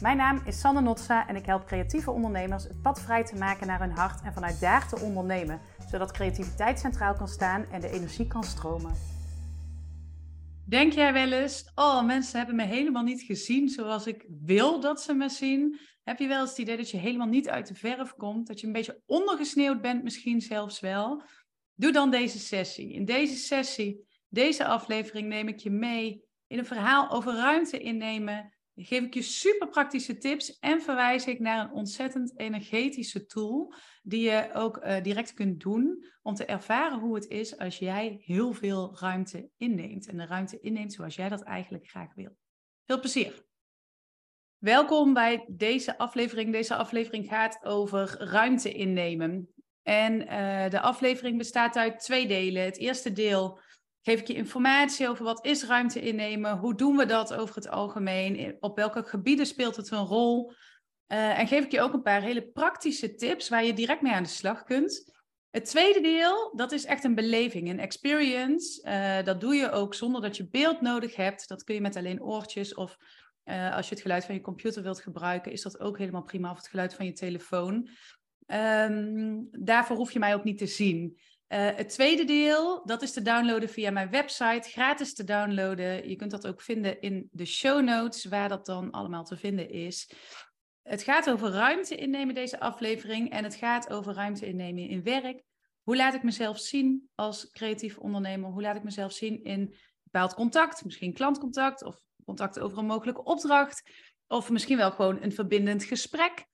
Mijn naam is Sanne Notsa en ik help creatieve ondernemers het pad vrij te maken naar hun hart en vanuit daar te ondernemen, zodat creativiteit centraal kan staan en de energie kan stromen. Denk jij wel eens, oh mensen hebben me helemaal niet gezien zoals ik wil dat ze me zien? Heb je wel eens het idee dat je helemaal niet uit de verf komt, dat je een beetje ondergesneeuwd bent misschien zelfs wel? Doe dan deze sessie. In deze sessie, deze aflevering neem ik je mee in een verhaal over ruimte innemen geef ik je super praktische tips en verwijs ik naar een ontzettend energetische tool die je ook uh, direct kunt doen om te ervaren hoe het is als jij heel veel ruimte inneemt en de ruimte inneemt zoals jij dat eigenlijk graag wil. Veel plezier! Welkom bij deze aflevering. Deze aflevering gaat over ruimte innemen. En uh, de aflevering bestaat uit twee delen. Het eerste deel geef ik je informatie over wat is ruimte innemen, hoe doen we dat over het algemeen, op welke gebieden speelt het een rol. Uh, en geef ik je ook een paar hele praktische tips waar je direct mee aan de slag kunt. Het tweede deel, dat is echt een beleving, een experience. Uh, dat doe je ook zonder dat je beeld nodig hebt. Dat kun je met alleen oortjes of uh, als je het geluid van je computer wilt gebruiken, is dat ook helemaal prima. Of het geluid van je telefoon. Um, daarvoor hoef je mij ook niet te zien. Uh, het tweede deel, dat is te downloaden via mijn website, gratis te downloaden. Je kunt dat ook vinden in de show notes, waar dat dan allemaal te vinden is. Het gaat over ruimte innemen, deze aflevering. En het gaat over ruimte innemen in werk. Hoe laat ik mezelf zien als creatief ondernemer? Hoe laat ik mezelf zien in bepaald contact? Misschien klantcontact of contact over een mogelijke opdracht. Of misschien wel gewoon een verbindend gesprek.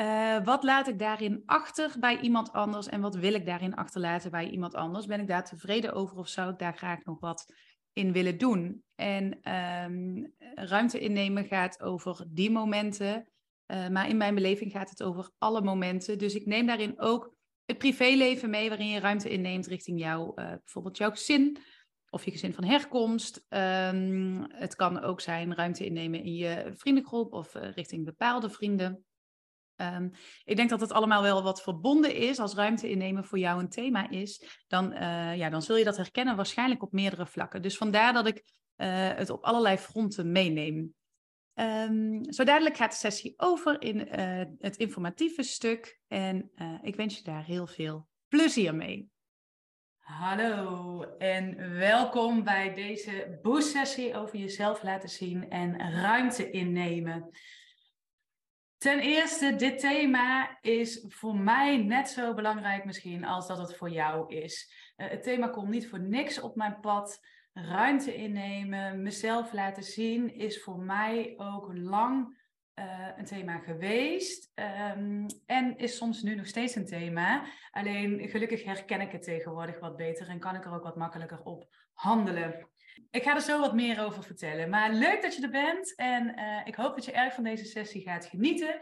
Uh, wat laat ik daarin achter bij iemand anders en wat wil ik daarin achterlaten bij iemand anders? Ben ik daar tevreden over of zou ik daar graag nog wat in willen doen? En um, ruimte innemen gaat over die momenten, uh, maar in mijn beleving gaat het over alle momenten. Dus ik neem daarin ook het privéleven mee, waarin je ruimte inneemt richting jou, uh, bijvoorbeeld jouw gezin of je gezin van herkomst. Um, het kan ook zijn ruimte innemen in je vriendengroep of richting bepaalde vrienden. Um, ik denk dat het allemaal wel wat verbonden is. Als ruimte innemen voor jou een thema is, dan, uh, ja, dan zul je dat herkennen waarschijnlijk op meerdere vlakken. Dus vandaar dat ik uh, het op allerlei fronten meeneem. Um, zo dadelijk gaat de sessie over in uh, het informatieve stuk. En ik wens je daar heel veel plezier mee. Hallo en welkom bij deze boost-sessie over jezelf laten zien en ruimte innemen. Ten eerste, dit thema is voor mij net zo belangrijk misschien als dat het voor jou is. Uh, het thema komt niet voor niks op mijn pad. Ruimte innemen, mezelf laten zien, is voor mij ook lang uh, een thema geweest. Um, en is soms nu nog steeds een thema. Alleen gelukkig herken ik het tegenwoordig wat beter en kan ik er ook wat makkelijker op handelen. Ik ga er zo wat meer over vertellen. Maar leuk dat je er bent en uh, ik hoop dat je erg van deze sessie gaat genieten.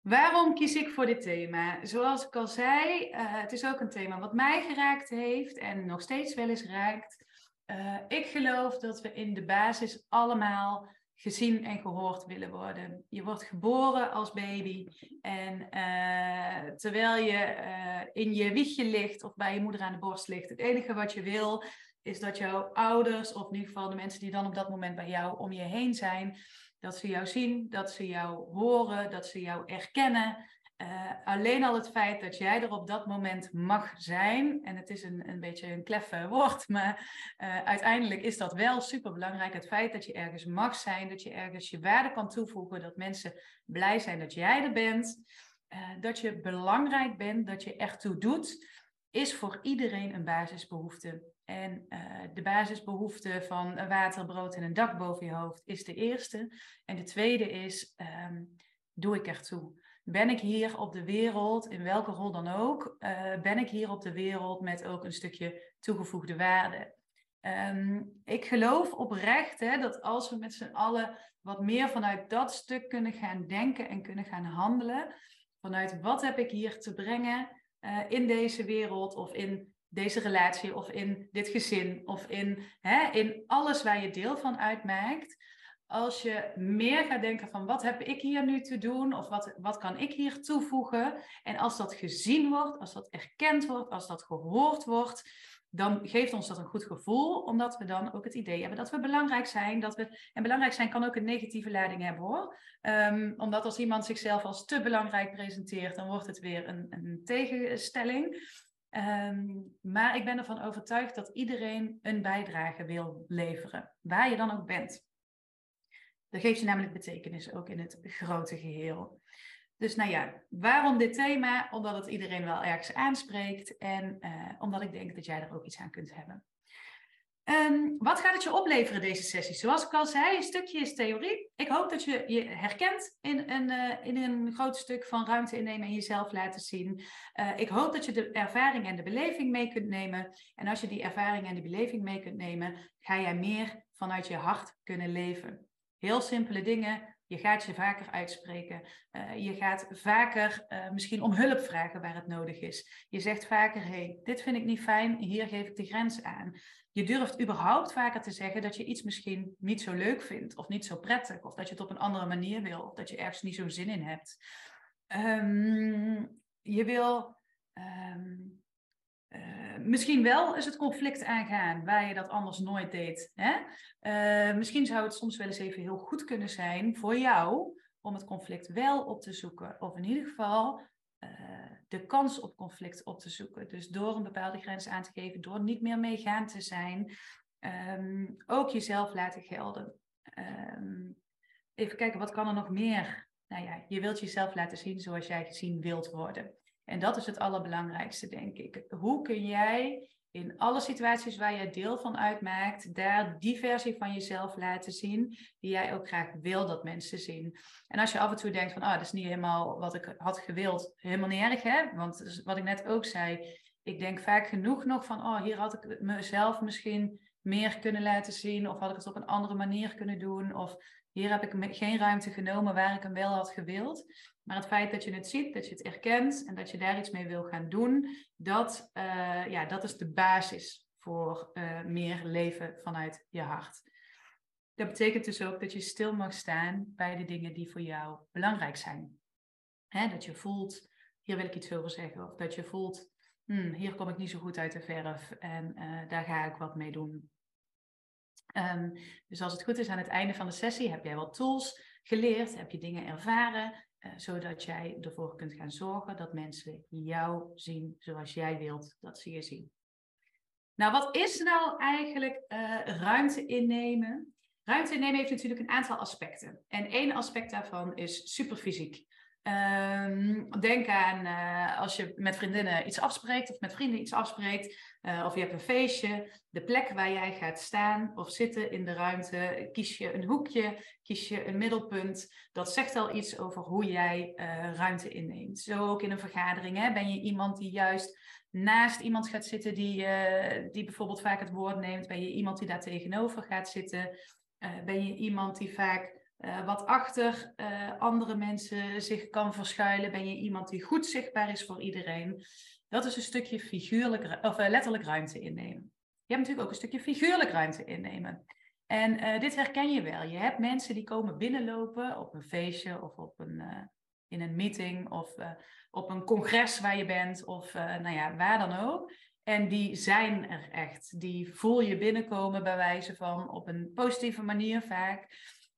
Waarom kies ik voor dit thema? Zoals ik al zei, uh, het is ook een thema wat mij geraakt heeft en nog steeds wel eens raakt. Uh, ik geloof dat we in de basis allemaal gezien en gehoord willen worden. Je wordt geboren als baby en uh, terwijl je uh, in je wiegje ligt of bij je moeder aan de borst ligt, het enige wat je wil is dat jouw ouders, of in ieder geval de mensen die dan op dat moment bij jou om je heen zijn, dat ze jou zien, dat ze jou horen, dat ze jou erkennen. Uh, alleen al het feit dat jij er op dat moment mag zijn, en het is een, een beetje een kleffe woord, maar uh, uiteindelijk is dat wel super belangrijk. Het feit dat je ergens mag zijn, dat je ergens je waarde kan toevoegen, dat mensen blij zijn dat jij er bent, uh, dat je belangrijk bent, dat je ertoe doet, is voor iedereen een basisbehoefte. En de basisbehoefte van water, brood en een dak boven je hoofd is de eerste. En de tweede is, um, doe ik ertoe? Ben ik hier op de wereld, in welke rol dan ook, uh, ben ik hier op de wereld met ook een stukje toegevoegde waarde. Um, ik geloof oprecht hè, dat als we met z'n allen wat meer vanuit dat stuk kunnen gaan denken en kunnen gaan handelen, vanuit wat heb ik hier te brengen uh, in deze wereld of in deze relatie of in dit gezin of in, hè, in alles waar je deel van uitmaakt, als je meer gaat denken van wat heb ik hier nu te doen of wat, wat kan ik hier toevoegen. En als dat gezien wordt, als dat erkend wordt, als dat gehoord wordt, dan geeft ons dat een goed gevoel, omdat we dan ook het idee hebben dat we belangrijk zijn. Dat we, en belangrijk zijn kan ook een negatieve leiding hebben hoor. Um, omdat als iemand zichzelf als te belangrijk presenteert, dan wordt het weer een, een tegenstelling. Um, maar ik ben ervan overtuigd dat iedereen een bijdrage wil leveren, waar je dan ook bent. Dat geeft je namelijk betekenis ook in het grote geheel. Dus nou ja, waarom dit thema? Omdat het iedereen wel ergens aanspreekt en uh, omdat ik denk dat jij er ook iets aan kunt hebben. Um, wat gaat het je opleveren, deze sessie? Zoals ik al zei, een stukje is theorie. Ik hoop dat je je herkent in een, uh, in een groot stuk van ruimte innemen en jezelf laten zien. Uh, ik hoop dat je de ervaring en de beleving mee kunt nemen. En als je die ervaring en die beleving mee kunt nemen, ga jij meer vanuit je hart kunnen leven. Heel simpele dingen, je gaat je vaker uitspreken. Uh, je gaat vaker uh, misschien om hulp vragen waar het nodig is. Je zegt vaker, hey, dit vind ik niet fijn, hier geef ik de grens aan. Je durft überhaupt vaker te zeggen dat je iets misschien niet zo leuk vindt of niet zo prettig. Of dat je het op een andere manier wil of dat je ergens niet zo'n zin in hebt. Um, je wil um, uh, misschien wel eens het conflict aangaan waar je dat anders nooit deed. Hè? Uh, misschien zou het soms wel eens even heel goed kunnen zijn voor jou om het conflict wel op te zoeken. Of in ieder geval uh, de kans op conflict op te zoeken. Dus door een bepaalde grens aan te geven, door niet meer meegaan te zijn, um, ook jezelf laten gelden. Um, even kijken, wat kan er nog meer? Nou ja, je wilt jezelf laten zien zoals jij gezien wilt worden. En dat is het allerbelangrijkste, denk ik. Hoe kun jij in alle situaties waar jij deel van uitmaakt, daar die versie van jezelf laten zien, die jij ook graag wil dat mensen zien. En als je af en toe denkt van, ah, dat is niet helemaal wat ik had gewild, helemaal niet erg, hè? Want wat ik net ook zei, ik denk vaak genoeg nog van, oh, hier had ik mezelf misschien meer kunnen laten zien, of had ik het op een andere manier kunnen doen, of hier heb ik geen ruimte genomen waar ik hem wel had gewild. Maar het feit dat je het ziet, dat je het erkent en dat je daar iets mee wil gaan doen, dat, uh, ja, dat is de basis voor uh, meer leven vanuit je hart. Dat betekent dus ook dat je stil mag staan bij de dingen die voor jou belangrijk zijn. Hè, dat je voelt, hier wil ik iets over zeggen. Of dat je voelt, hmm, hier kom ik niet zo goed uit de verf en uh, daar ga ik wat mee doen. Um, dus als het goed is aan het einde van de sessie heb jij wat tools geleerd, heb je dingen ervaren, zodat jij ervoor kunt gaan zorgen dat mensen jou zien zoals jij wilt dat ze je zien. Nou, wat is nou eigenlijk uh, ruimte innemen? Ruimte innemen heeft natuurlijk een aantal aspecten. En één aspect daarvan is superfysiek. Um, denk aan uh, als je met vriendinnen iets afspreekt of met vrienden iets afspreekt, uh, of je hebt een feestje, de plek waar jij gaat staan of zitten in de ruimte, kies je een hoekje, kies je een middelpunt. Dat zegt al iets over hoe jij uh, ruimte inneemt. Zo ook in een vergadering. Hè? Ben je iemand die juist naast iemand gaat zitten die, die bijvoorbeeld vaak het woord neemt? Ben je iemand die daar tegenover gaat zitten? ben je iemand die vaak uh, wat achter uh, andere mensen zich kan verschuilen? Ben je iemand die goed zichtbaar is voor iedereen? Dat is een stukje figuurlijk, of uh, letterlijk ruimte innemen. Je hebt natuurlijk ook een stukje figuurlijk ruimte innemen. En dit herken je wel. Je hebt mensen die komen binnenlopen op een feestje of op een, in een meeting of op een congres waar je bent of nou ja, waar dan ook. En die zijn er echt. Die voel je binnenkomen bij wijze van op een positieve manier vaak.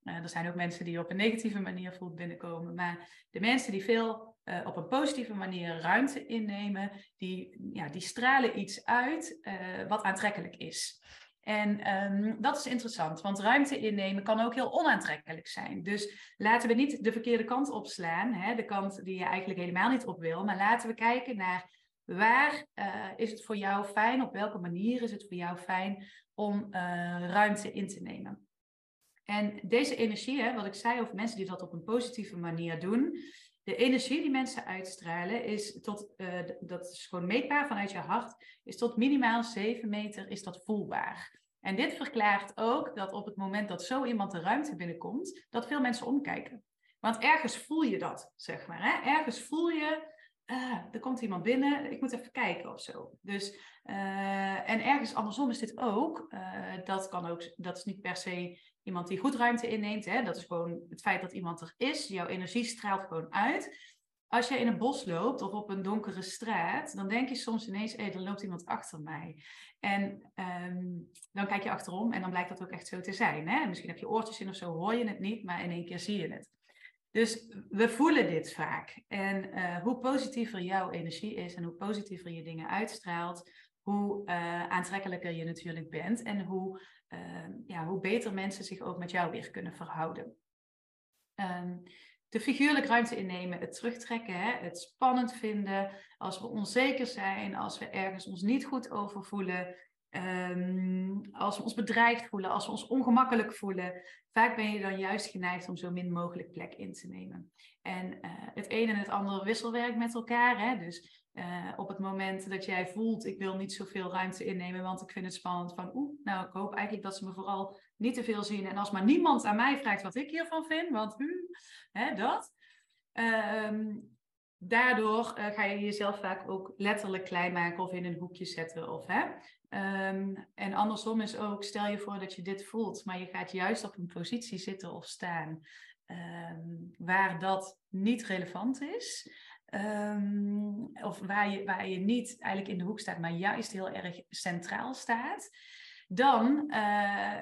Uh, er zijn ook mensen die op een negatieve manier voelt binnenkomen. Maar de mensen die veel uh, op een positieve manier ruimte innemen, die, ja, die stralen iets uit uh, wat aantrekkelijk is. En um, dat is interessant, want ruimte innemen kan ook heel onaantrekkelijk zijn. Dus laten we niet de verkeerde kant opslaan, hè, de kant die je eigenlijk helemaal niet op wil, maar laten we kijken naar waar is het voor jou fijn, op welke manier is het voor jou fijn om ruimte in te nemen. En deze energie, hè, wat ik zei over mensen die dat op een positieve manier doen, de energie die mensen uitstralen is tot, uh, dat is gewoon meetbaar vanuit je hart, is tot minimaal 7 meter is dat voelbaar. En dit verklaart ook dat op het moment dat zo iemand de ruimte binnenkomt, dat veel mensen omkijken. Want ergens voel je dat, zeg maar. Hè? Ergens voel je, uh, er komt iemand binnen, ik moet even kijken of zo. Dus, uh, en ergens andersom is dit ook. Uh, dat kan ook, dat is niet per se iemand die goed ruimte inneemt. Hè? Dat is gewoon het feit dat iemand er is. Jouw energie straalt gewoon uit. als je in een bos loopt of op een donkere straat, dan denk je soms ineens, hé, er loopt iemand achter mij. En ehm, dan kijk je achterom en dan blijkt dat ook echt zo te zijn. Hè? Misschien heb je oortjes in of zo, hoor je het niet, maar in één keer zie je het. Dus we voelen dit vaak. En uh, hoe positiever jouw energie is en hoe positiever je dingen uitstraalt, hoe uh, aantrekkelijker je natuurlijk bent en hoe, uh, ja, hoe beter mensen zich ook met jou weer kunnen verhouden. Um, de figuurlijk ruimte innemen, het terugtrekken, hè, het spannend vinden, als we onzeker zijn, als we ergens ons niet goed over voelen, ehm, als we ons bedreigd voelen, als we ons ongemakkelijk voelen. Vaak ben je dan juist geneigd om zo min mogelijk plek in te nemen. En uh, het een en het andere wisselwerkt met elkaar. Hè? Dus uh, op het moment dat jij voelt, ik wil niet zoveel ruimte innemen, want ik vind het spannend van, oeh, nou, ik hoop eigenlijk dat ze me vooral niet te veel zien. En als maar niemand aan mij vraagt wat ik hiervan vind, want, uh, hè, dat. Um, daardoor uh, ga je jezelf vaak ook letterlijk klein maken of in een hoekje zetten. Of, hè? Um, en andersom is ook, stel je voor dat je dit voelt, maar je gaat juist op een positie zitten of staan um, waar dat niet relevant is. Um, of waar je, waar je niet eigenlijk in de hoek staat, maar juist heel erg centraal staat, dan uh,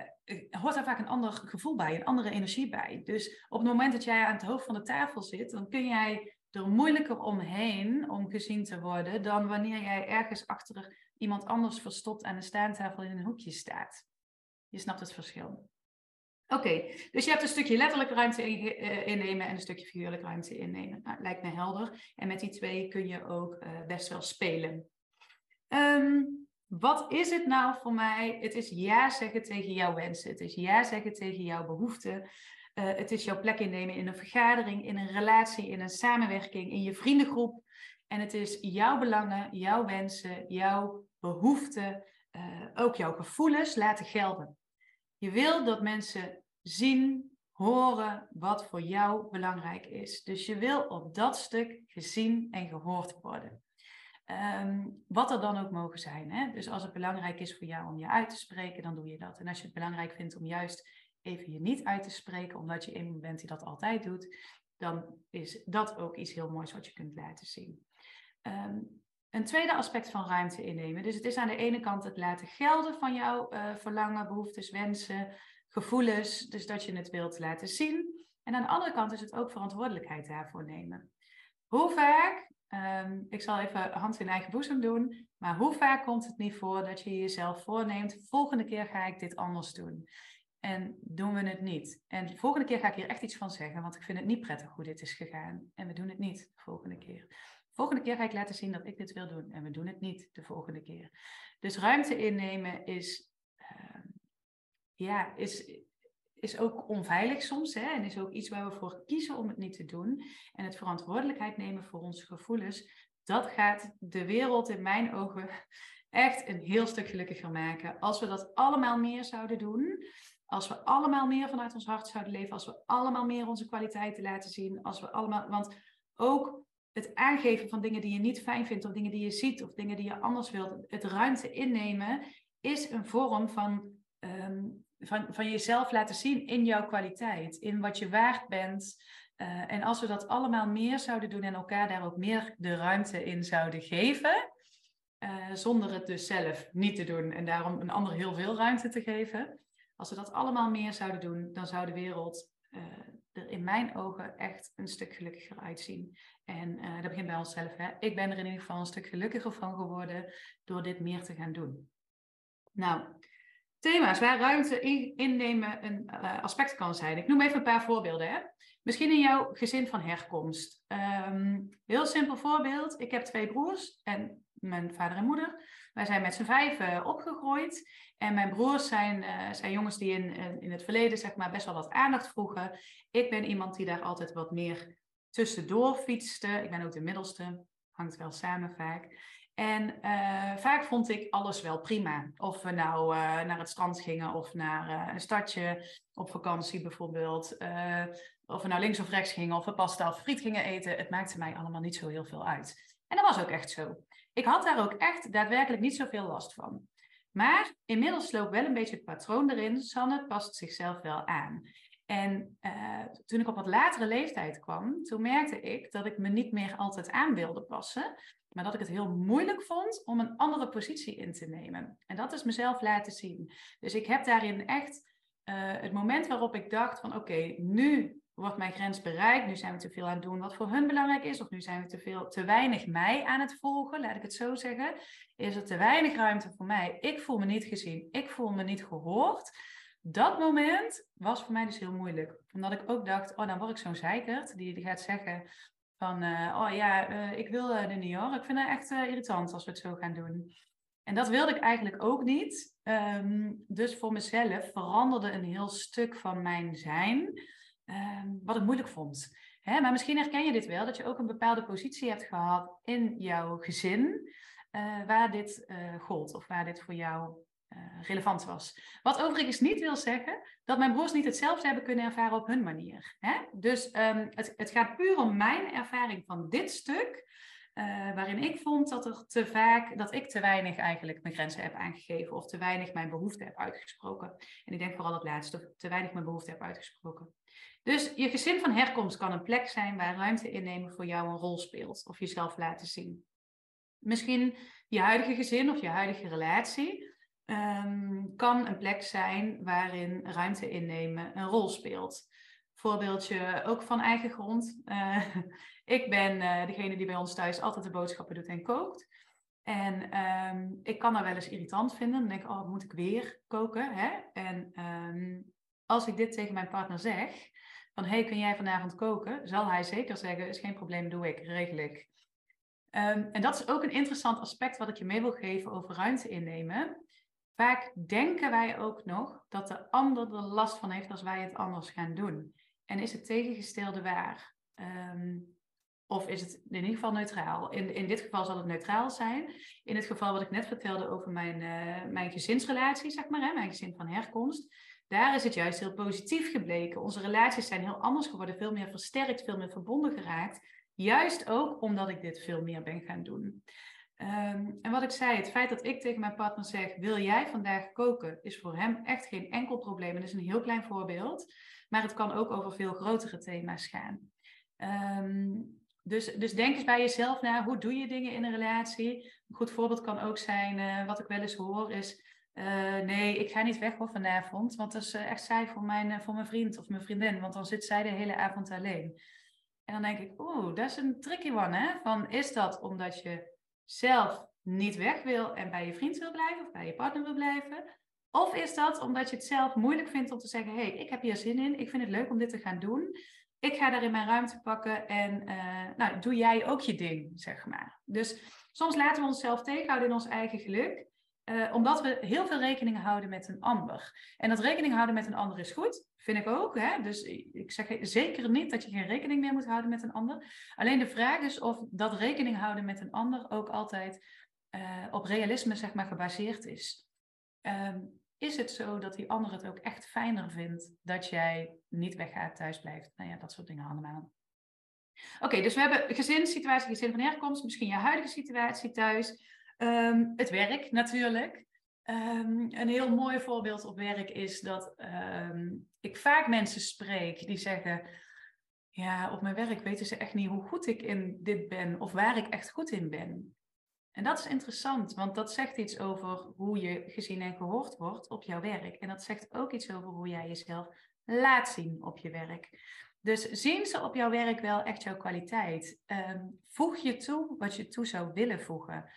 hoort daar vaak een ander gevoel bij, een andere energie bij. Dus op het moment dat jij aan het hoofd van de tafel zit, dan kun jij er moeilijker omheen om gezien te worden dan wanneer jij ergens achter iemand anders verstopt aan de staantafel in een hoekje staat. Je snapt het verschil. Oké, dus je hebt een stukje letterlijke ruimte eh, innemen en een stukje figuurlijke ruimte innemen. Nou, lijkt me helder. En met die twee kun je ook uh, best wel spelen. Um, wat is het nou voor mij? Het is ja zeggen tegen jouw wensen. Het is ja zeggen tegen jouw behoeften. Uh, het is jouw plek innemen in een vergadering, in een relatie, in een samenwerking, in je vriendengroep. En het is jouw belangen, jouw wensen, jouw behoeften, ook jouw gevoelens laten gelden. Je wil dat mensen zien, horen wat voor jou belangrijk is. Dus je wil op dat stuk gezien en gehoord worden. Um, wat er dan ook mogen zijn. Hè? Dus als het belangrijk is voor jou om je uit te spreken, dan doe je dat. En als je het belangrijk vindt om juist even je niet uit te spreken, omdat je iemand bent die dat altijd doet, dan is dat ook iets heel moois wat je kunt laten zien. Um, een tweede aspect van ruimte innemen. Dus het is aan de ene kant het laten gelden van jouw uh, verlangen, behoeftes, wensen, gevoelens. Dus dat je het wilt laten zien. En aan de andere kant is het ook verantwoordelijkheid daarvoor nemen. Hoe vaak, um, ik zal even hand in eigen boezem doen, maar hoe vaak komt het niet voor dat je jezelf voorneemt, volgende keer ga ik dit anders doen. En doen we het niet. En de volgende keer ga ik hier echt iets van zeggen, want ik vind het niet prettig hoe dit is gegaan. En we doen het niet de volgende keer. Volgende keer ga ik laten zien dat ik dit wil doen. En we doen het niet de volgende keer. Dus ruimte innemen is, uh, ja, is, is ook onveilig soms. Hè? En is ook iets waar we voor kiezen om het niet te doen. En het verantwoordelijkheid nemen voor onze gevoelens. Dat gaat de wereld in mijn ogen echt een heel stuk gelukkiger maken. Als we dat allemaal meer zouden doen. Als we allemaal meer vanuit ons hart zouden leven. Als we allemaal meer onze kwaliteiten laten zien. Als we allemaal, want ook het aangeven van dingen die je niet fijn vindt, of dingen die je ziet, of dingen die je anders wilt, het ruimte innemen, is een vorm van, um, van, van jezelf laten zien in jouw kwaliteit, in wat je waard bent. Uh, en als we dat allemaal meer zouden doen en elkaar daar ook meer de ruimte in zouden geven, uh, zonder het dus zelf niet te doen en daarom een ander heel veel ruimte te geven. Als we dat allemaal meer zouden doen, dan zou de wereld uh, er in mijn ogen echt een stuk gelukkiger uitzien. En uh, dat begint bij onszelf. Hè? Ik ben er in ieder geval een stuk gelukkiger van geworden door dit meer te gaan doen. Nou, thema's waar ruimte in, innemen een uh, aspect kan zijn. Ik noem even een paar voorbeelden. Hè? Misschien in jouw gezin van herkomst. Um, heel simpel voorbeeld. Ik heb twee broers en mijn vader en moeder. Wij zijn met z'n vijf uh, opgegroeid. En mijn broers zijn, uh, zijn jongens die in, in het verleden zeg maar, best wel wat aandacht vroegen. Ik ben iemand die daar altijd wat meer tussendoor fietste. Ik ben ook de middelste. Hangt wel samen vaak. En uh, vaak vond ik alles wel prima. Of we nou naar het strand gingen of naar een stadje op vakantie bijvoorbeeld. of we nou links of rechts gingen of we pasta of friet gingen eten. Het maakte mij allemaal niet zo heel veel uit. En dat was ook echt zo. Ik had daar ook echt daadwerkelijk niet zoveel last van. Maar inmiddels loopt wel een beetje het patroon erin. Sanne past zichzelf wel aan. En uh, toen ik op wat latere leeftijd kwam, toen merkte ik dat ik me niet meer altijd aan wilde passen, maar dat ik het heel moeilijk vond om een andere positie in te nemen. En dat is mezelf laten zien. Dus ik heb daarin echt uh, het moment waarop ik dacht van oké, nu wordt mijn grens bereikt, nu zijn we te veel aan het doen wat voor hun belangrijk is, of nu zijn we te, veel, te weinig mij aan het volgen, laat ik het zo zeggen, is er te weinig ruimte voor mij. Ik voel me niet gezien, ik voel me niet gehoord. Dat moment was voor mij dus heel moeilijk. Omdat ik ook dacht, oh dan word ik zo'n zeikert die, gaat zeggen van, uh, oh ja, uh, ik wil uh, dit niet hoor. Ik vind het echt irritant als we het zo gaan doen. En dat wilde ik eigenlijk ook niet. Um, dus voor mezelf veranderde een heel stuk van mijn zijn Ehm, wat ik moeilijk vond. Hè? Maar misschien herken je dit wel, dat je ook een bepaalde positie hebt gehad in jouw gezin, uh, waar dit uh, gold of waar dit voor jou uh, relevant was. Wat overigens niet wil zeggen dat mijn broers niet hetzelfde hebben kunnen ervaren op hun manier. Hè? Dus um, het, het gaat puur om mijn ervaring van dit stuk. waarin ik vond dat er te vaak, dat ik te weinig eigenlijk mijn grenzen heb aangegeven of te weinig mijn behoefte heb uitgesproken. En ik denk vooral het laatste, te weinig mijn behoefte heb uitgesproken. Dus je gezin van herkomst kan een plek zijn waar ruimte innemen voor jou een rol speelt of jezelf laten zien. Misschien je huidige gezin of je huidige relatie um, kan een plek zijn waarin ruimte innemen een rol speelt. Voorbeeldje ook van eigen grond. Uh, ik ben uh, degene die bij ons thuis altijd de boodschappen doet en kookt. En um, ik kan dat wel eens irritant vinden. Dan denk ik, oh, moet ik weer koken? Hè? En um, als ik dit tegen mijn partner zeg, van hey, kun jij vanavond koken? Zal hij zeker zeggen, is geen probleem, doe ik, regel ik. Um, en dat is ook een interessant aspect wat ik je mee wil geven over ruimte innemen. Vaak denken wij ook nog dat de ander er last van heeft als wij het anders gaan doen. En is het tegengestelde waar? Um, of is het in ieder geval neutraal? In, in dit geval zal het neutraal zijn. In het geval wat ik net vertelde over mijn, uh, mijn gezinsrelatie, zeg maar, hè, mijn gezin van herkomst daar is het juist heel positief gebleken. Onze relaties zijn heel anders geworden, veel meer versterkt, veel meer verbonden geraakt. Juist ook omdat ik dit veel meer ben gaan doen. Um, en wat ik zei, het feit dat ik tegen mijn partner zeg: Wil jij vandaag koken? is voor hem echt geen enkel probleem. Het is een heel klein voorbeeld, maar het kan ook over veel grotere thema's gaan. Um, dus, dus denk eens bij jezelf na: hoe doe je dingen in een relatie? Een goed voorbeeld kan ook zijn: uh, wat ik wel eens hoor, is uh, nee, ik ga niet weg hoor vanavond, want dat is uh, echt saai voor mijn, uh, voor mijn vriend of mijn vriendin, want dan zit zij de hele avond alleen. En dan denk ik, oeh, dat is een tricky one, hè? Van, is dat omdat je zelf niet weg wil en bij je vriend wil blijven of bij je partner wil blijven? Of is dat omdat je het zelf moeilijk vindt om te zeggen, hé, hey, ik heb hier zin in, ik vind het leuk om dit te gaan doen. Ik ga daarin mijn ruimte pakken en nou, doe jij ook je ding, zeg maar. Dus soms laten we onszelf tegenhouden in ons eigen geluk. Uh, omdat we heel veel rekening houden met een ander. En dat rekening houden met een ander is goed, vind ik ook. Hè? Dus ik zeg zeker niet dat je geen rekening meer moet houden met een ander. Alleen de vraag is of dat rekening houden met een ander ook altijd uh, op realisme zeg maar, gebaseerd is. Uh, is het zo dat die ander het ook echt fijner vindt dat jij niet weggaat, thuis blijft? Nou ja, dat soort dingen allemaal. Oké, dus we hebben gezinssituatie, gezin van herkomst, misschien je huidige situatie thuis. Um, het werk natuurlijk. Um, een heel mooi voorbeeld op werk is dat um, ik vaak mensen spreek die zeggen: Ja, op mijn werk weten ze echt niet hoe goed ik in dit ben of waar ik echt goed in ben. En dat is interessant, want dat zegt iets over hoe je gezien en gehoord wordt op jouw werk. En dat zegt ook iets over hoe jij jezelf laat zien op je werk. Dus zien ze op jouw werk wel echt jouw kwaliteit? Voeg je toe wat je toe zou willen voegen.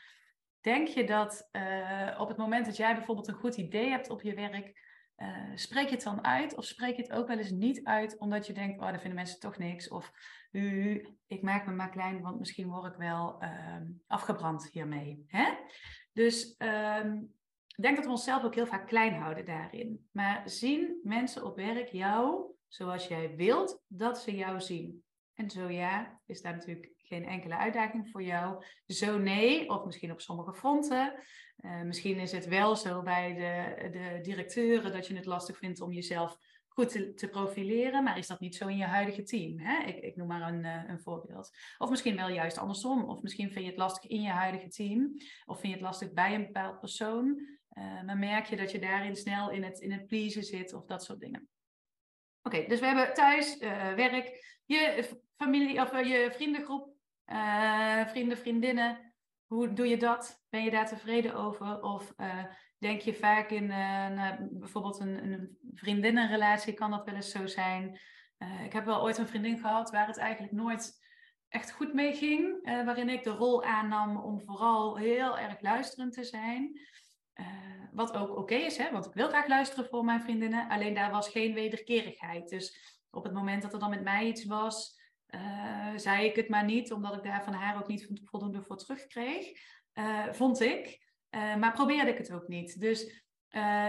Denk je dat uh, op het moment dat jij bijvoorbeeld een goed idee hebt op je werk, uh, spreek je het dan uit of spreek je het ook wel eens niet uit omdat je denkt, oh, daar vinden mensen toch niks. Of uh, ik maak me maar klein, want misschien word ik wel uh, afgebrand hiermee. Hè? Dus ehm, denk dat we onszelf ook heel vaak klein houden daarin. Maar zien mensen op werk jou zoals jij wilt dat ze jou zien? En zo ja, is daar natuurlijk geen enkele uitdaging voor jou. Zo nee, of misschien op sommige fronten. Uh, misschien is het wel zo bij de, de directeuren dat je het lastig vindt om jezelf goed te, profileren, maar is dat niet zo in je huidige team? Hè? Ik, ik noem maar een, uh, een voorbeeld. Of misschien wel juist andersom. Of misschien vind je het lastig in je huidige team, of vind je het lastig bij een bepaald persoon. Uh, maar merk je dat je daarin snel in het, in het pleasen zit of dat soort dingen. Oké, dus we hebben thuis, werk, je familie of je vriendengroep, vrienden, vriendinnen. Hoe doe je dat? Ben je daar tevreden over? Of denk je vaak in bijvoorbeeld een, een vriendinnenrelatie, kan dat wel eens zo zijn? ik heb wel ooit een vriendin gehad waar het eigenlijk nooit echt goed mee ging. Waarin ik de rol aannam om vooral heel erg luisterend te zijn. Wat ook oké is, hè, want ik wil graag luisteren voor mijn vriendinnen. Alleen daar was geen wederkerigheid. Dus op het moment dat er dan met mij iets was, uh, zei ik het maar niet, omdat ik daar van haar ook niet voldoende voor terugkreeg. vond ik. maar probeerde ik het ook niet. Dus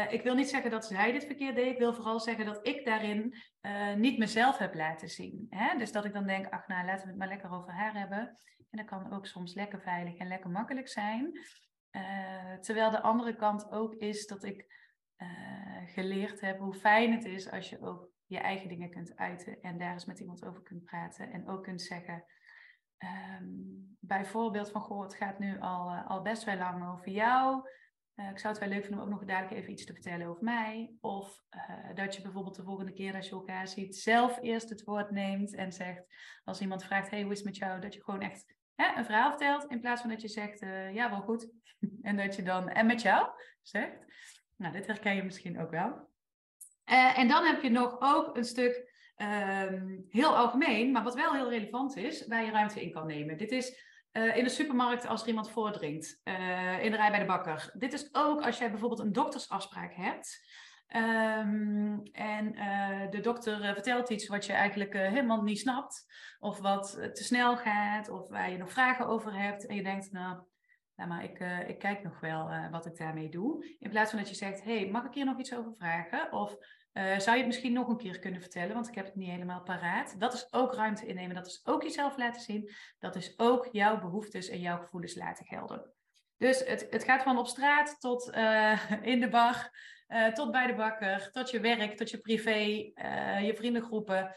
ik wil niet zeggen dat zij dit verkeerd deed. Ik wil vooral zeggen dat ik daarin niet mezelf heb laten zien. Hè? Dus dat ik dan denk, ach nou, laten we het maar lekker over haar hebben. En dat kan ook soms lekker veilig en lekker makkelijk zijn. Terwijl de andere kant ook is dat ik geleerd heb hoe fijn het is als je ook je eigen dingen kunt uiten. En daar eens met iemand over kunt praten. En ook kunt zeggen, um, bijvoorbeeld van, goh, het gaat nu al, al best wel lang over jou. Uh, ik zou het wel leuk vinden om ook nog dadelijk even iets te vertellen over mij. Of uh, dat je bijvoorbeeld de volgende keer als je elkaar ziet, zelf eerst het woord neemt en zegt, als iemand vraagt, hey, hoe is het met jou? Dat je gewoon echt hè, een verhaal vertelt, in plaats van dat je zegt, ja, wel goed. en dat je dan, en met jou, zegt. Nou, dit herken je misschien ook wel. En dan heb je nog ook een stuk um, heel algemeen, maar wat wel heel relevant is, waar je ruimte in kan nemen. Dit is uh, in de supermarkt als er iemand voordringt. Uh, in de rij bij de bakker. Dit is ook als jij bijvoorbeeld een doktersafspraak hebt. Um, en de dokter vertelt iets wat je eigenlijk helemaal niet snapt. Of wat te snel gaat. Of waar je nog vragen over hebt. En je denkt, nou, nou maar ik, ik kijk nog wel wat ik daarmee doe. In plaats van dat je zegt, hey, mag ik hier nog iets over vragen? Of uh, zou je het misschien nog een keer kunnen vertellen, want ik heb het niet helemaal paraat. Dat is ook ruimte innemen, dat is ook jezelf laten zien. Dat is ook jouw behoeftes en jouw gevoelens laten gelden. Dus het, het gaat van op straat tot uh, in de bar, uh, tot bij de bakker, tot je werk, tot je privé, je vriendengroepen,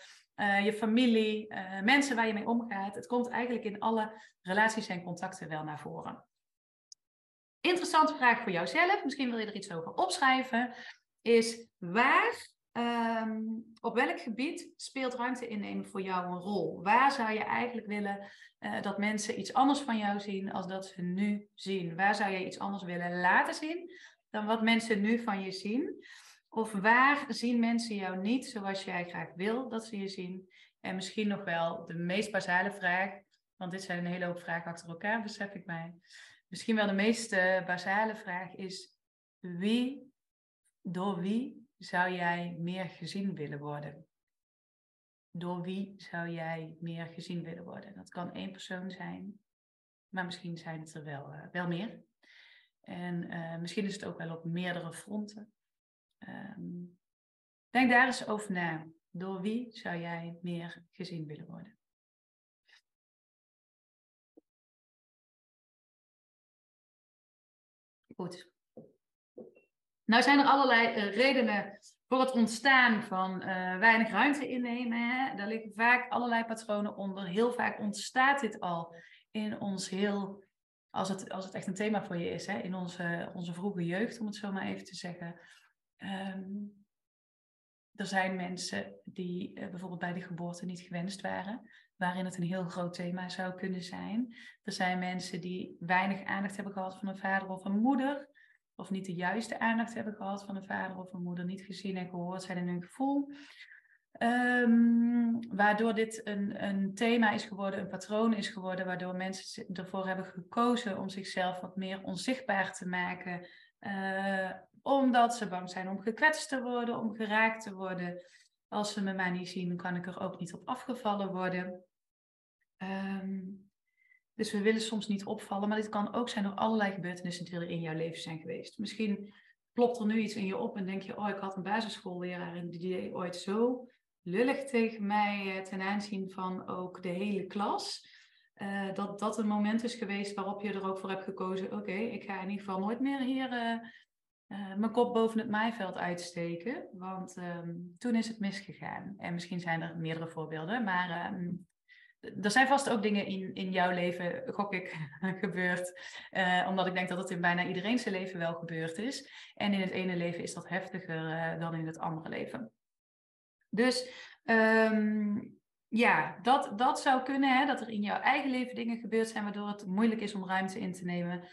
je familie, mensen waar je mee omgaat. Het komt eigenlijk in alle relaties en contacten wel naar voren. Interessante vraag voor jouzelf. Misschien wil je er iets over opschrijven is waar, um, op welk gebied speelt ruimte innemen voor jou een rol? Waar zou je eigenlijk willen uh, dat mensen iets anders van jou zien als dat ze nu zien? Waar zou je iets anders willen laten zien dan wat mensen nu van je zien? Of waar zien mensen jou niet zoals jij graag wil dat ze je zien? En misschien nog wel de meest basale vraag, want dit zijn een hele hoop vragen achter elkaar, besef ik mij. Misschien wel de meest basale vraag is: wie door wie zou jij meer gezien willen worden? Door wie zou jij meer gezien willen worden? Dat kan één persoon zijn, maar misschien zijn het er wel, uh, wel meer. En uh, misschien is het ook wel op meerdere fronten. Um, denk daar eens over na. Door wie zou jij meer gezien willen worden? Goed. Nou zijn er allerlei uh, redenen voor het ontstaan van uh, weinig ruimte innemen. Hè? Daar liggen vaak allerlei patronen onder. Heel vaak ontstaat dit al in ons heel, als het, als het echt een thema voor je is, hè? in onze, onze vroege jeugd, om het zo maar even te zeggen. Um, er zijn mensen die uh, bijvoorbeeld bij de geboorte niet gewenst waren, waarin het een heel groot thema zou kunnen zijn. Er zijn mensen die weinig aandacht hebben gehad van een vader of een moeder, of niet de juiste aandacht hebben gehad van een vader of een moeder, niet gezien en gehoord zijn in hun gevoel. Um, waardoor dit een, een thema is geworden, een patroon is geworden, waardoor mensen ervoor hebben gekozen om zichzelf wat meer onzichtbaar te maken, uh, omdat ze bang zijn om gekwetst te worden, om geraakt te worden. Als ze me maar niet zien, kan ik er ook niet op afgevallen worden. Um, dus we willen soms niet opvallen, maar dit kan ook zijn door allerlei gebeurtenissen die er in jouw leven zijn geweest. Misschien klopt er nu iets in je op en denk je, oh, ik had een basisschoolleraar en die deed ooit zo lullig tegen mij eh, ten aanzien van ook de hele klas. Uh, dat dat een moment is geweest waarop je er ook voor hebt gekozen, oké, ik ga in ieder geval nooit meer hier uh, mijn kop boven het maaiveld uitsteken, want um, toen is het misgegaan. En misschien zijn er meerdere voorbeelden, maar um, er zijn vast ook dingen in, in jouw leven, gok ik, gebeurd. Uh, omdat ik denk dat het in bijna iedereen zijn leven wel gebeurd is. En in het ene leven is dat heftiger uh, dan in het andere leven. Dus ehm, ja, dat, dat zou kunnen, hè, dat er in jouw eigen leven dingen gebeurd zijn waardoor het moeilijk is om ruimte in te nemen.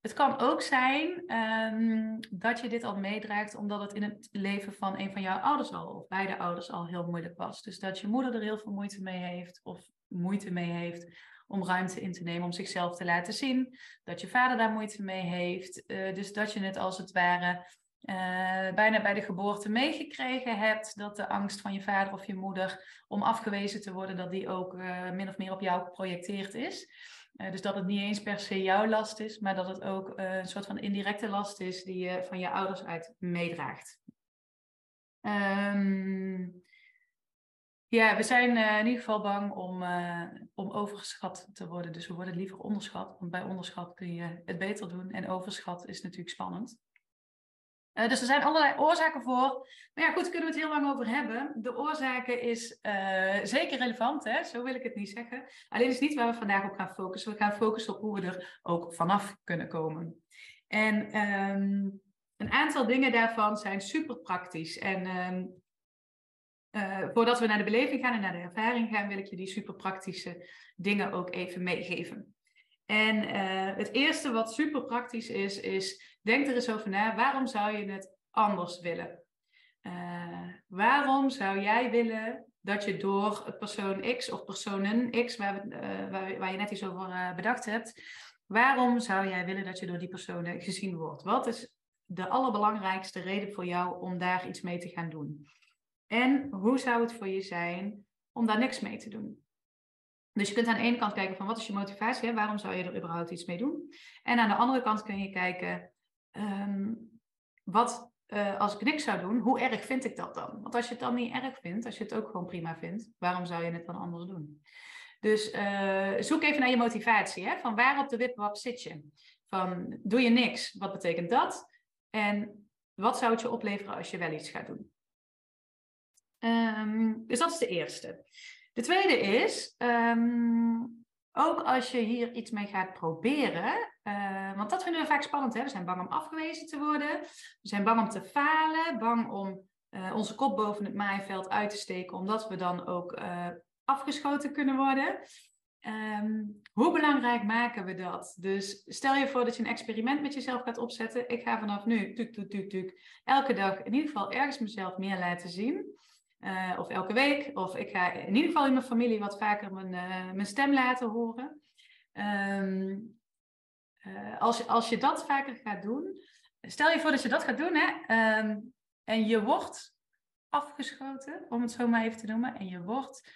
Het kan ook zijn ehm, dat je dit al meedraagt omdat het in het leven van een van jouw ouders al, of beide ouders al heel moeilijk was. Dus dat je moeder er heel veel moeite mee heeft, of moeite mee heeft om ruimte in te nemen, om zichzelf te laten zien. Dat je vader daar moeite mee heeft. Uh, dus dat je het als het ware uh, bijna bij de geboorte meegekregen hebt dat de angst van je vader of je moeder om afgewezen te worden, dat die ook uh, min of meer op jou geprojecteerd is. Dus dat het niet eens per se jouw last is, maar dat het ook een soort van indirecte last is die je van je ouders uit meedraagt. Um, ja, we zijn in ieder geval bang om, om overschat te worden. Dus we worden liever onderschat, want bij onderschat kun je het beter doen. En overschat is natuurlijk spannend. Uh, dus er zijn allerlei oorzaken voor. Maar ja, goed, daar kunnen we het heel lang over hebben. De oorzaken is uh, zeker relevant, hè? zo wil ik het niet zeggen. Alleen is niet waar we vandaag op gaan focussen. We gaan focussen op hoe we er ook vanaf kunnen komen. En um, een aantal dingen daarvan zijn super praktisch. En um, uh, voordat we naar de beleving gaan en naar de ervaring gaan, wil ik je die super praktische dingen ook even meegeven. En uh, het eerste wat super praktisch is, is denk er eens over na. Waarom zou je het anders willen? Uh, waarom zou jij willen dat je door persoon X of personen X, waar, waar, je net iets over bedacht hebt, waarom zou jij willen dat je door die personen gezien wordt? Wat is de allerbelangrijkste reden voor jou om daar iets mee te gaan doen? En hoe zou het voor je zijn om daar niks mee te doen? Dus je kunt aan de ene kant kijken van wat is je motivatie, waarom zou je er überhaupt iets mee doen? En aan de andere kant kun je kijken, um, wat uh, als ik niks zou doen, hoe erg vind ik dat dan? Want als je het dan niet erg vindt, als je het ook gewoon prima vindt, waarom zou je het dan anders doen? Dus uh, zoek even naar je motivatie, hè? van waar op de wipwap zit je? Van doe je niks, wat betekent dat? En wat zou het je opleveren als je wel iets gaat doen? Um, dus dat is de eerste. De tweede is, um, ook als je hier iets mee gaat proberen, uh, want dat vinden we vaak spannend. Hè? We zijn bang om afgewezen te worden, we zijn bang om te falen, bang om uh, onze kop boven het maaiveld uit te steken, omdat we dan ook uh, afgeschoten kunnen worden. Um, hoe belangrijk maken we dat? Dus stel je voor dat je een experiment met jezelf gaat opzetten. Ik ga vanaf nu, tuk, tuk, tuk, tuk, elke dag in ieder geval ergens mezelf meer laten zien. Uh, of elke week. Of ik ga in ieder geval in mijn familie wat vaker mijn, uh, mijn stem laten horen. Um, uh, als, als je dat vaker gaat doen. Stel je voor dat je dat gaat doen. Hè, um, en je wordt afgeschoten, om het zo maar even te noemen. En je wordt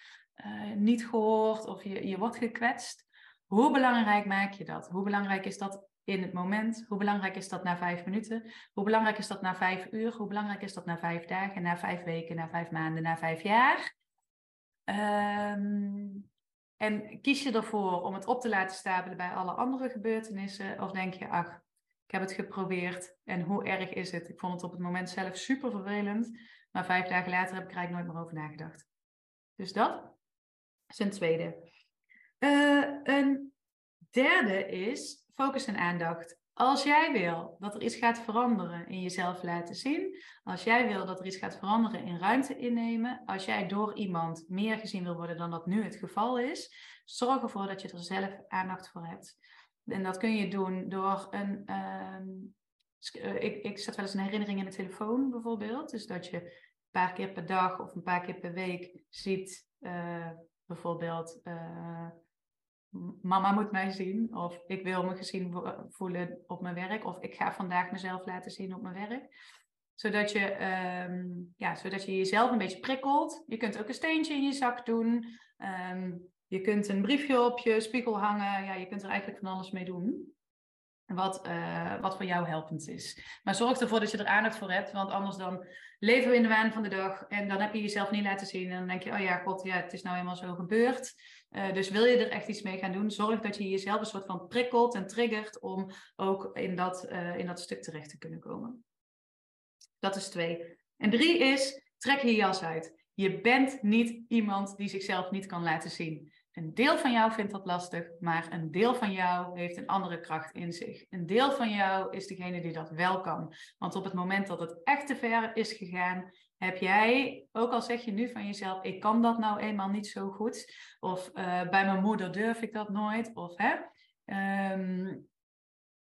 niet gehoord of je, je wordt gekwetst. Hoe belangrijk maak je dat? Hoe belangrijk is dat in het moment. Hoe belangrijk is dat na vijf minuten? Hoe belangrijk is dat na vijf uur? Hoe belangrijk is dat na vijf dagen, na vijf weken, na vijf maanden, na vijf jaar? Um, en kies je ervoor om het op te laten stapelen bij alle andere gebeurtenissen? Of denk je, ach, ik heb het geprobeerd en hoe erg is het? Ik vond het op het moment zelf super vervelend, maar vijf dagen later heb ik er eigenlijk nooit meer over nagedacht. Dus dat is een tweede. Uh, een derde is focus en aandacht. Als jij wil dat er iets gaat veranderen in jezelf laten zien, als jij wil dat er iets gaat veranderen in ruimte innemen, als jij door iemand meer gezien wil worden dan dat nu het geval is, zorg ervoor dat je er zelf aandacht voor hebt. En dat kun je doen door een. Uh, ik, ik zet wel eens een herinnering in de telefoon bijvoorbeeld. Dus dat je een paar keer per dag of een paar keer per week ziet, uh, bijvoorbeeld. Uh, mama moet mij zien. Of ik wil me gezien voelen op mijn werk. Of ik ga vandaag mezelf laten zien op mijn werk. Zodat je, um, ja, zodat je jezelf een beetje prikkelt. Je kunt ook een steentje in je zak doen. Um, je kunt een briefje op je spiegel hangen. Ja, je kunt er eigenlijk van alles mee doen. Wat, uh, wat voor jou helpend is. Maar zorg ervoor dat je er aandacht voor hebt. Want anders dan leven we in de waan van de dag. En dan heb je jezelf niet laten zien. En dan denk je, oh ja, god, ja, het is nou eenmaal zo gebeurd. Uh, dus wil je er echt iets mee gaan doen, zorg dat je jezelf een soort van prikkelt en triggert om ook in dat, uh, in dat stuk terecht te kunnen komen. Dat is twee. En drie is, trek je jas uit. Je bent niet iemand die zichzelf niet kan laten zien. Een deel van jou vindt dat lastig, maar een deel van jou heeft een andere kracht in zich. Een deel van jou is degene die dat wel kan. Want op het moment dat het echt te ver is gegaan, heb jij, ook al zeg je nu van jezelf, ik kan dat nou eenmaal niet zo goed, of uh, bij mijn moeder durf ik dat nooit, of hè, um,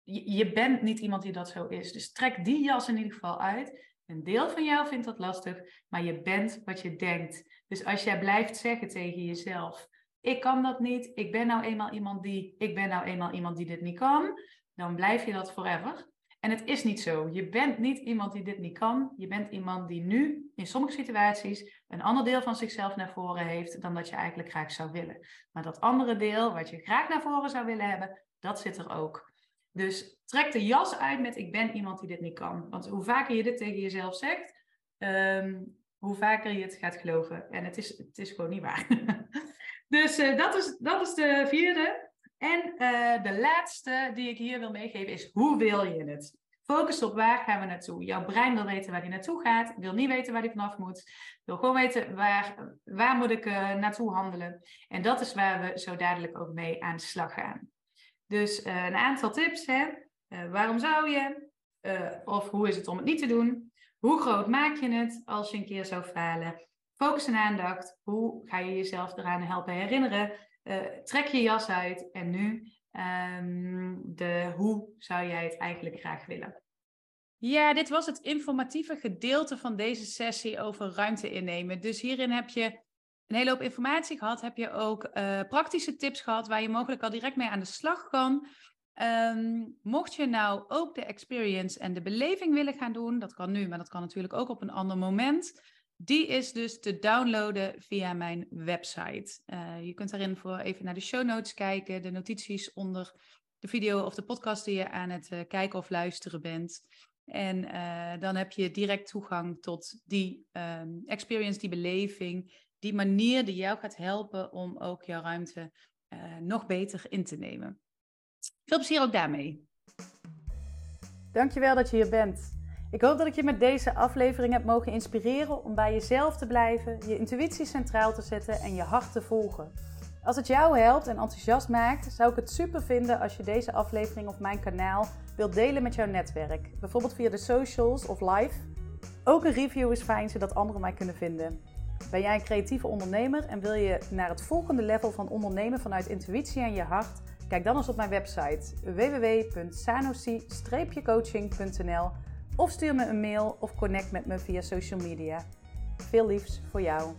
je, je bent niet iemand die dat zo is. Dus trek die jas in ieder geval uit. Een deel van jou vindt dat lastig, maar je bent wat je denkt. Dus als jij blijft zeggen tegen jezelf: Ik kan dat niet, ik ben nou eenmaal iemand die, ik ben nou eenmaal iemand die dit niet kan, dan blijf je dat forever. En het is niet zo. Je bent niet iemand die dit niet kan. Je bent iemand die nu in sommige situaties een ander deel van zichzelf naar voren heeft dan dat je eigenlijk graag zou willen. Maar dat andere deel wat je graag naar voren zou willen hebben, dat zit er ook. Dus trek de jas uit met ik ben iemand die dit niet kan. Want hoe vaker je dit tegen jezelf zegt, ehm, hoe vaker je het gaat geloven. En het is, het is gewoon niet waar. dus uh, dat, is, dat is de vierde. En uh, de laatste die ik hier wil meegeven is hoe wil je het? Focus op waar gaan we naartoe. Jouw brein wil weten waar hij naartoe gaat, wil niet weten waar hij vanaf moet, wil gewoon weten waar, waar moet ik uh, naartoe handelen. En dat is waar we zo dadelijk ook mee aan de slag gaan. Dus een aantal tips. Hè? Waarom zou je? Of hoe is het om het niet te doen? Hoe groot maak je het als je een keer zou falen? Focus en aandacht. Hoe ga je jezelf eraan helpen herinneren? trek je jas uit. En nu um, de hoe zou jij het eigenlijk graag willen? Ja, dit was het informatieve gedeelte van deze sessie over ruimte innemen. Dus hierin heb je een hele hoop informatie gehad, heb je ook uh, praktische tips gehad waar je mogelijk al direct mee aan de slag kan. Um, mocht je nou ook de experience en de beleving willen gaan doen, dat kan nu, maar dat kan natuurlijk ook op een ander moment. Die is dus te downloaden via mijn website. Uh, je kunt daarin voor even naar de show notes kijken, de notities onder de video of de podcast die je aan het uh, kijken of luisteren bent. En uh, dan heb je direct toegang tot die um, experience, die beleving, die manier die jou gaat helpen om ook jouw ruimte nog beter in te nemen. Veel plezier ook daarmee. Dankjewel dat je hier bent. Ik hoop dat ik je met deze aflevering heb mogen inspireren om bij jezelf te blijven, je intuïtie centraal te zetten en je hart te volgen. Als het jou helpt en enthousiast maakt, zou ik het super vinden als je deze aflevering of mijn kanaal wilt delen met jouw netwerk. Bijvoorbeeld via de socials of live. Ook een review is fijn zodat anderen mij kunnen vinden. Ben jij een creatieve ondernemer en wil je naar het volgende level van ondernemen vanuit intuïtie en je hart? Kijk dan eens op mijn website www.sanosi-coaching.nl of stuur me een mail of connect met me via social media. Veel liefs voor jou.